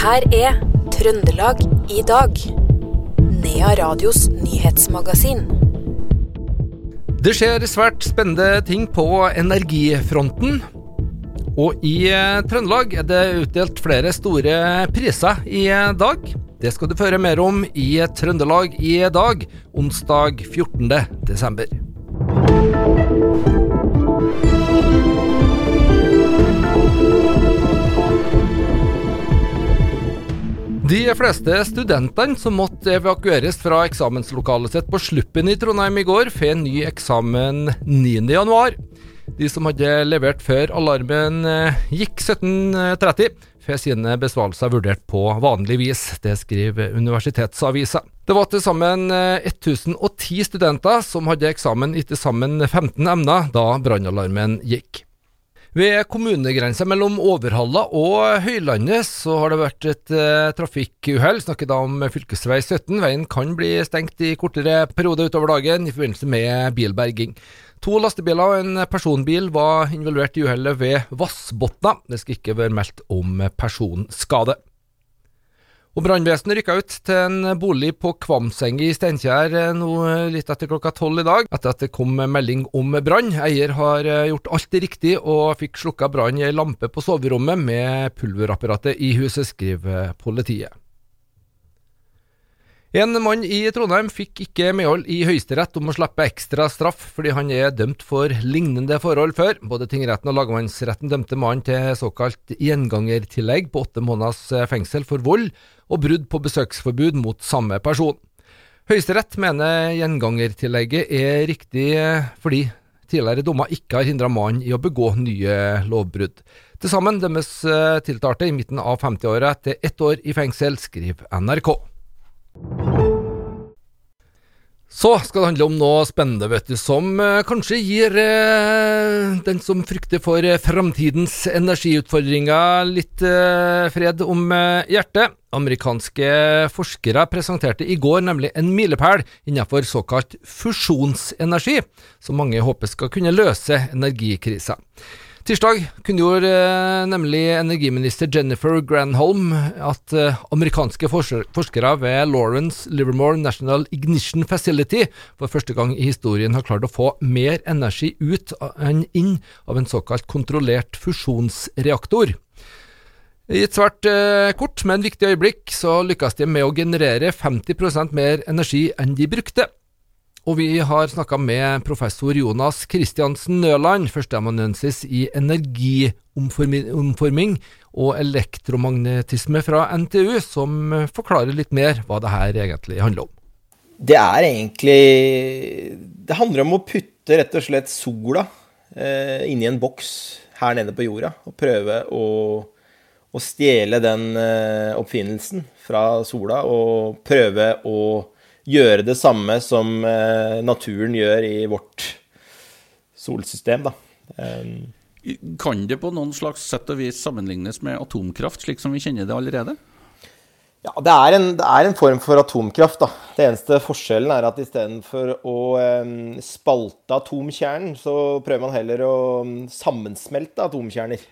her er Trøndelag i dag. Nea Radios nyhetsmagasin. Det skjer svært spennende ting på energifronten. Og i eh, Trøndelag er det utdelt flere store priser i dag. Det skal du føre mer om i Trøndelag i dag, onsdag 14. desember. De fleste studentene som måtte evakueres fra eksamenslokalet sitt på Sluppen i Trondheim i går, får ny eksamen 9.1. De som hadde levert før alarmen eh, gikk 17.30, får sine besvarelser vurdert på vanlig vis. Det skriver Universitetsavisa. Det var til sammen 1010 eh, studenter som hadde eksamen i til sammen 15 emner da brannalarmen gikk. Ved kommunegrensa mellom Overhalla og Høylandet så har det vært et eh, trafikkuhell. Snakker da om fv. 17. Veien kan bli stengt i kortere perioder utover dagen i forbindelse med bilberging. To lastebiler og en personbil var involvert i uhellet ved Vassbotna. Det skal ikke være meldt om personskade. Og Brannvesenet rykka ut til en bolig på Kvamseng i Steinkjer eh, nå litt etter klokka tolv i dag, etter at det kom melding om brann. Eier har eh, gjort alt riktig og fikk slukka brann i ei lampe på soverommet med pulverapparatet i huset, skriver politiet. En mann i Trondheim fikk ikke medhold i Høyesterett om å slippe ekstra straff fordi han er dømt for lignende forhold før. Både tingretten og lagmannsretten dømte mannen til såkalt gjengangertillegg på åtte måneders fengsel for vold og brudd på besøksforbud mot samme person. Høyesterett mener gjengangertillegget er riktig fordi tidligere dommer ikke har hindra mannen i å begå nye lovbrudd. Til sammen dømmes tiltalte i midten av 50-åra til ett år i fengsel, skriver NRK. Så skal det handle om noe spennende, vet du, som eh, kanskje gir eh, den som frykter for eh, framtidens energiutfordringer, litt eh, fred om eh, hjertet. Amerikanske forskere presenterte i går nemlig en milepæl innenfor såkalt fusjonsenergi, som mange håper skal kunne løse energikrisa. Tirsdag kunngjorde eh, nemlig energiminister Jennifer Granholm at eh, amerikanske forskere ved Lawrence Livermore National Ignition Facility for første gang i historien har klart å få mer energi ut enn inn av en såkalt kontrollert fusjonsreaktor. I et svært eh, kort, men viktig øyeblikk så lykkes de med å generere 50% mer energi enn de brukte. Og vi har snakka med professor Jonas Christiansen Nøland, førsteamanuensis i energiomforming og elektromagnetisme fra NTU, som forklarer litt mer hva det her egentlig handler om. Det er egentlig Det handler om å putte rett og slett sola eh, inni en boks her nede på jorda, og prøve å, å stjele den eh, oppfinnelsen fra sola, og prøve å gjøre det samme som eh, naturen gjør i vårt solsystem, da. Kan det på noen slags sett og vis sammenlignes med atomkraft, slik som vi kjenner det allerede? Ja, det er, en, det er en form for atomkraft. da. Det eneste forskjellen er at istedenfor å um, spalte atomkjernen, så prøver man heller å sammensmelte atomkjerner.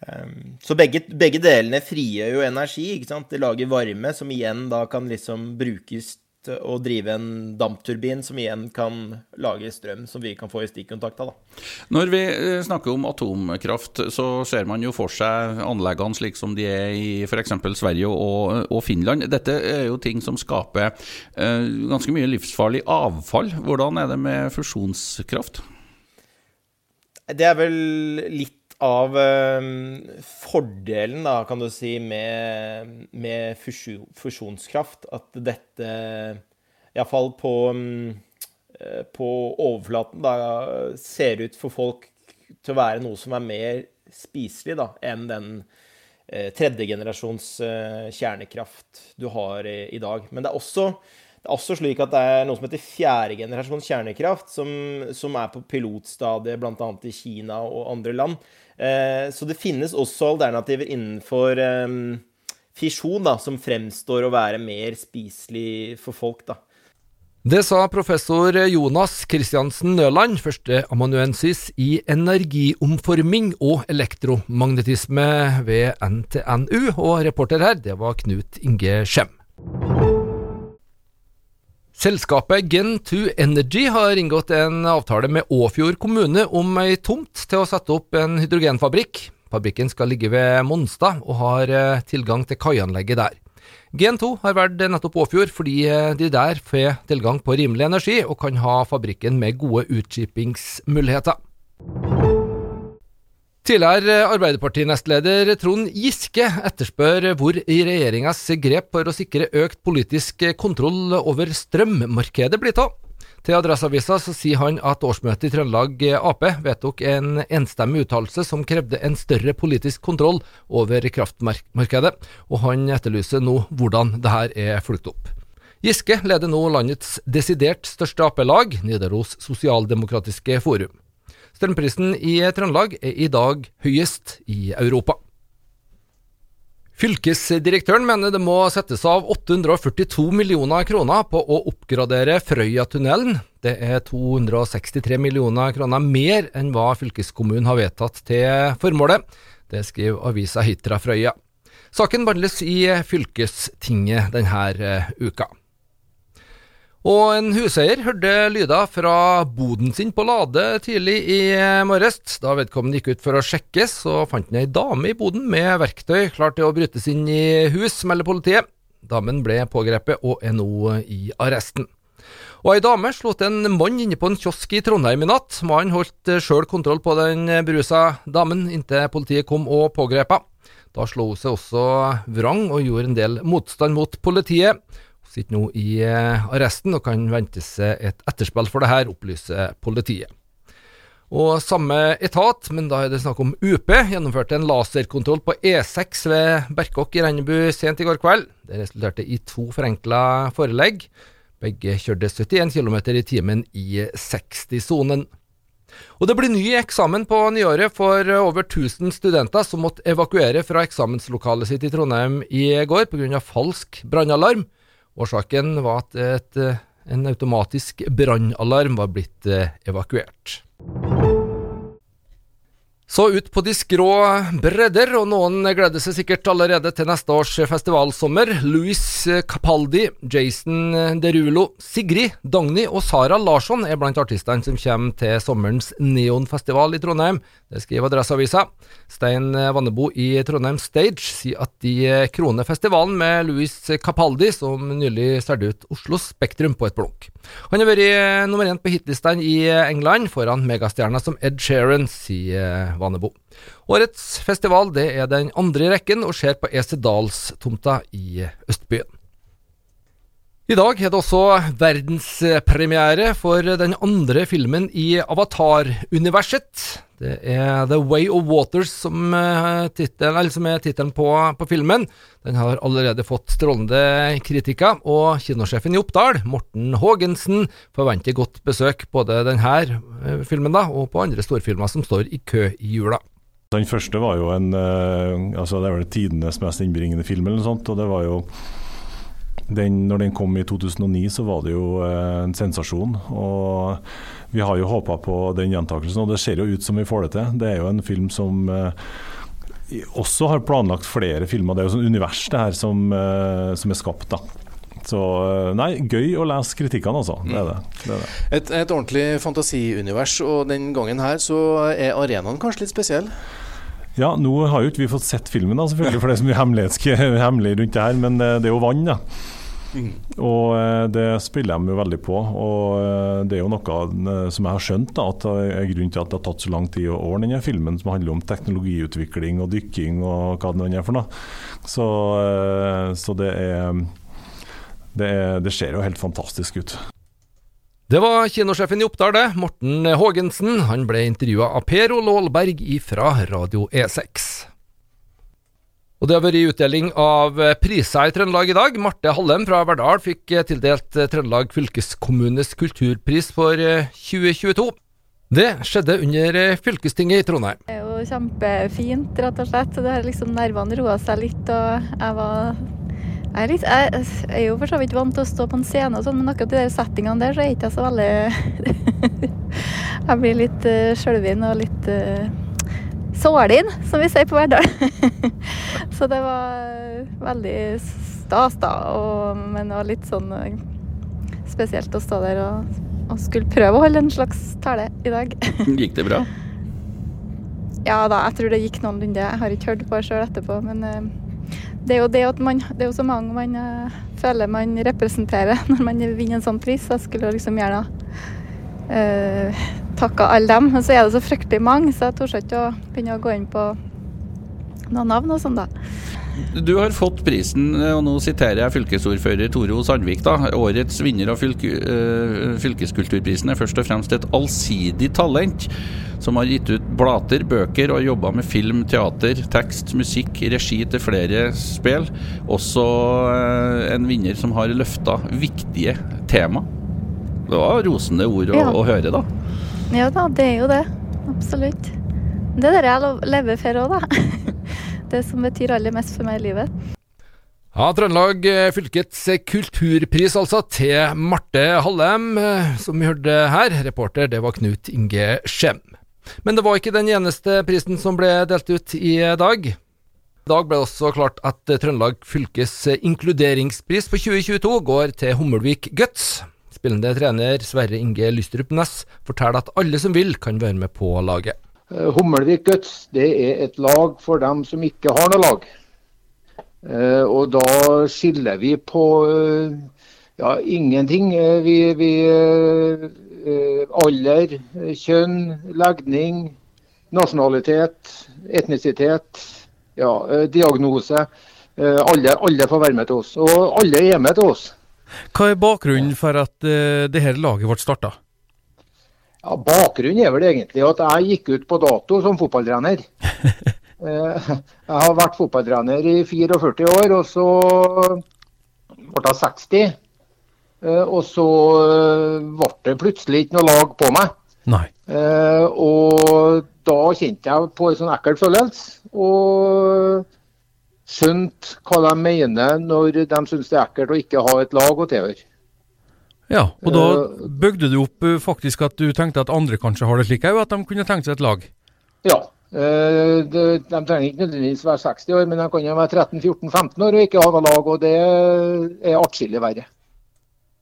Um, så begge, begge, delene frigjør jo energi. ikke sant? De lager varme, som igjen da kan liksom brukes til å drive en dampturbin, som igjen kan lage strøm som vi kan få i stikkontakta. da. Når vi eh, snakker om atomkraft, så ser man jo for seg anleggene slik som de er i f.eks. Sverige og, og, Finland. Dette er jo ting som skaper uh, ganske mye livsfarlig avfall. Hvordan er det med fusjonskraft? Det er vel litt av um, fordelen, da, kan du si, med, med fusjonskraft, at dette Iallfall på, um, på overflaten da, ser ut for folk til å være noe som er mer spiselig da, enn den tredje tredjegenerasjons uh, kjernekraft du har i, i dag. Men det er også det er også slik at det er noe som heter fjerde generasjons kjernekraft, som, som er på pilotstadiet bl.a. i Kina og andre land. Eh, så det finnes også alternativer innenfor eh, fisjon da, som fremstår å være mer spiselig for folk. da. Det sa professor Jonas Christiansen Nøland, førsteamanuensis i energiomforming og elektromagnetisme ved NTNU, og reporter her, det var Knut Inge Skjem. Selskapet Gen2 Energy har inngått en avtale med Åfjord kommune om ei tomt til å sette opp en hydrogenfabrikk. Fabrikken skal ligge ved Monstad, og har eh, tilgang til kaianlegget der. Gen2 har valgt nettopp Åfjord fordi eh, de der får tilgang på rimelig energi og kan ha fabrikken med gode utskipingsmuligheter. Tidligere Arbeiderparti-nestleder Trond Giske etterspør hvor i regjeringas grep for å sikre økt politisk kontroll over strømmarkedet blir av. Til Adresseavisa sier han at årsmøtet i Trøndelag Ap vedtok en enstemmig uttalelse som krevde en større politisk kontroll over kraftmarkedet, og han etterlyser nå hvordan dette er fulgt opp. Giske leder nå landets desidert største Ap-lag, Nidaros Sosialdemokratiske Forum. Strømprisen i Trøndelag er i dag høyest i Europa. Fylkesdirektøren mener det må settes av 842 millioner kroner på å oppgradere Frøyatunnelen. Det er 263 millioner kroner mer enn hva fylkeskommunen har vedtatt til formålet. Det skriver avisa Hitra Frøya. Saken behandles i fylkestinget denne uka. Og en huseier hørte lyder fra boden sin på Lade tidlig i morges. Da vedkommende gikk ut for å sjekke, så fant han ei dame i boden med verktøy klar til å brytes inn i hus, melder politiet. Damen ble pågrepet og er nå i arresten. Og ei dame slo til en mann inne på en kiosk i Trondheim i natt. Mannen holdt sjøl kontroll på den berusa damen inntil politiet kom og pågrep henne. Da slo hun seg også vrang og gjorde en del motstand mot politiet sitter nå i eh, arresten og kan vente seg et etterspill for det her, opplyser politiet. Og samme etat, men da er det snakk om UP, gjennomførte en laserkontroll på E6 ved Berkåk i Rennebu sent i går kveld. Det resulterte i to forenkla forelegg. Begge kjørte 71 km i timen i 60-sonen. Og det blir ny eksamen på nyåret for over 1000 studenter som måtte evakuere fra eksamenslokalet sitt i Trondheim i går pga. falsk brannalarm. Årsaken var at et, eh, en automatisk brannalarm var blitt eh, evakuert. Så ut på de skrå bredder, og noen gleder seg sikkert allerede til neste års festivalsommer. Louis Capaldi, Jason Derulo, Sigrid, Dagny og Sara Larsson er blant artistene som kommer til sommerens Neonfestival i Trondheim. Det skriver Adresseavisa. Stein Vannebo i Trondheim Stage sier at de kroner festivalen med Louis Capaldi, som nylig solgte ut Oslo Spektrum på et blunk. Han har vært nummer én på hitlistene i England, foran megastjerner som Ed Sheeran, sier Vanebo. Årets festival det er den andre i rekken og skjer på Esedalstomta i Østbyen. I dag er det også verdenspremiere for den andre filmen i Avatar-universet. Det er The Way of Waters som, eh, titel, som er tittelen på, på, filmen. Den har allerede fått strålende kritikker, og kinosjefen i Oppdal, Morten Haagensen, forventer godt besøk både denne eh, filmen da, og på andre storfilmer som står i kø i jula. Den første var jo en eh, altså Det vel tidenes mest innbringende film, eller noe sånt. og det var jo den, når den kom i 2009, så var det jo eh, en sensasjon. og Vi har jo håpa på den gjentakelsen, og det ser jo ut som vi får det til. Det er jo en film som eh, også har planlagt flere filmer. Det er jo sånn univers det her som, eh, som er skapt. da. Så nei, gøy å lese kritikkene, altså. Det er det. det, er det. Et, et, ordentlig fantasiunivers, og den gangen her så er arenaen kanskje litt spesiell? Ja, nå har jo ikke vi fått sett filmen, da, selvfølgelig, for det er så mye hemmelig rundt det her, men det, det er jo vann, da. Mm. Og eh, det spiller de jo veldig på. Og eh, det er jo noe eh, som jeg har skjønt, da, at er grunnen til at det har tatt så lang tid å ordne denne filmen, som handler om teknologiutvikling og dykking og hva det nå er for noe. Så, så det, er, det er Det ser jo helt fantastisk ut. Det var kinosjefen i Oppdal, det, Morten Haagensen. Han ble intervjua av Per Ole Aalberg fra Radio E6. Og det har vært utdeling av eh, priser i Trøndelag i dag. Marte Hallem fra Verdal fikk eh, tildelt eh, Trøndelag fylkeskommunes kulturpris for 2022. Det skjedde under fylkestinget i Trondheim. Det er jo kjempefint, rett og slett. Det har liksom Nervene roa seg litt, og jeg var Jeg er, litt, jeg er jo for så vidt vant til å stå på en scene, og sånn, men akkurat de der settingene der, så er jeg ikke så veldig Jeg blir litt uh, sjølvin og litt uh, sålin, som vi sier på Verdal. så det var eh, veldig stas, da. Og, men det var litt sånn eh, spesielt å stå der og, og skulle prøve å holde en slags tale i dag. Gikk det bra? Ja da, jeg tror det gikk noenlunde. Jeg har ikke hørt på det sjøl etterpå, men eh, det er jo det at man Det er jo så mange man føler man representerer når man vinner en sånn pris. Jeg skulle liksom gjerne uh, takka alle dem, men så er det så fryktelig mange, så jeg torde ikke å begynne å gå inn på noen navn og sånn, da. Du har fått prisen, og nå siterer jeg fylkesordfører Toro Sandvik. da. Årets vinner av fylke, øh, fylkeskulturprisen er først og fremst et allsidig talent. Som har gitt ut blater, bøker og jobba med film, teater, tekst, musikk, regi til flere spill. Også øh, en vinner som har løfta viktige tema. Det var rosende ord å, Ja. å høre, da. Ja da, det er jo det. Absolutt. Det er det jeg lever for òg, da. Det som betyr aller mest for meg i livet. Ja, Trøndelag eh, fylkets kulturpris altså til Marte Hallem, eh, som vi hørte her. Reporter det var Knut Inge Skjem. Men det var ikke den eneste prisen som ble delt ut i dag. I dag ble det også klart at Trøndelag fylkes inkluderingspris for 2022 går til Hummelvik Guts. Spillende trener Sverre Inge Lystrup Næss forteller at alle som vil, kan være med på laget. Eh, Hummelvik Guts det er et lag for dem som ikke har noe lag. Eh, og da skiller vi på eh, ja, ingenting. Vi, vi Alder, kjønn, legning, nasjonalitet, etnisitet, ja, diagnose. Alle, alle får være med til oss. Og alle er med til oss. Hva er bakgrunnen for at uh, det her laget ble starta? Ja, Bakgrunnen er vel egentlig at jeg gikk ut på dato som fotballtrener. Eh, Jeg har vært fotballtrener i 44 år, og så ble jeg 60. Eh, Og så eh, ble det plutselig ikke noe lag på meg. Nei. Og da kjente jeg på en sånn ekkel følelse. Og skjønte hva de mener når de syns det er ekkelt å ikke ha et lag å tilhøre. Ja, og da Eh, bygde du opp uh, faktisk at du tenkte at andre kanskje har det slik òg, at de kunne tenkt seg et lag. Ja. eh, De, de trenger ikke nødvendigvis være 60 år, men de kan jo være 13-14-15 år og ikke ha noe lag. og Det er atskillig verre.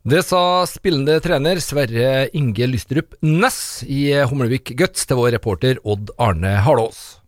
Det sa spillende trener Sverre Inge Lystrup Næss i Humlevik Guts til vår reporter Odd Arne Harlås.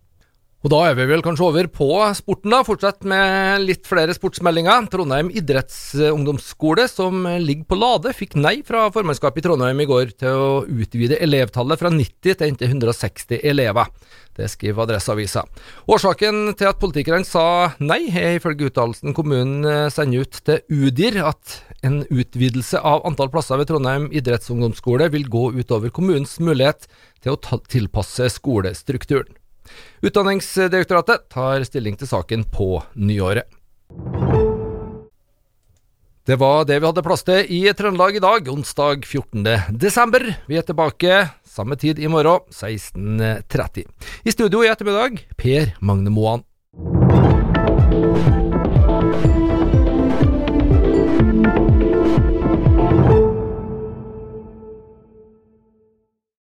Og da er vi vel kanskje over på sporten, da. Fortsett med litt flere sportsmeldinger. Trondheim idrettsungdomsskole, som ligger på Lade, fikk nei fra formannskapet i Trondheim i går til å utvide elevtallet fra 90 til inntil 160 elever. Det skriver Adresseavisa. Årsaken til at politikerne sa nei, er ifølge uttalelsen kommunen eh, sender ut til Udir at en utvidelse av antall plasser ved Trondheim idrettsungdomsskole vil gå utover kommunens mulighet til å tilpasse skolestrukturen. Utdanningsdirektoratet tar stilling til saken på nyåret. Det var det vi hadde plass til i Trøndelag i dag, onsdag 14. desember. Vi er tilbake samme tid i morgen, 16.30. I studio i ettermiddag, Per Magne Moan.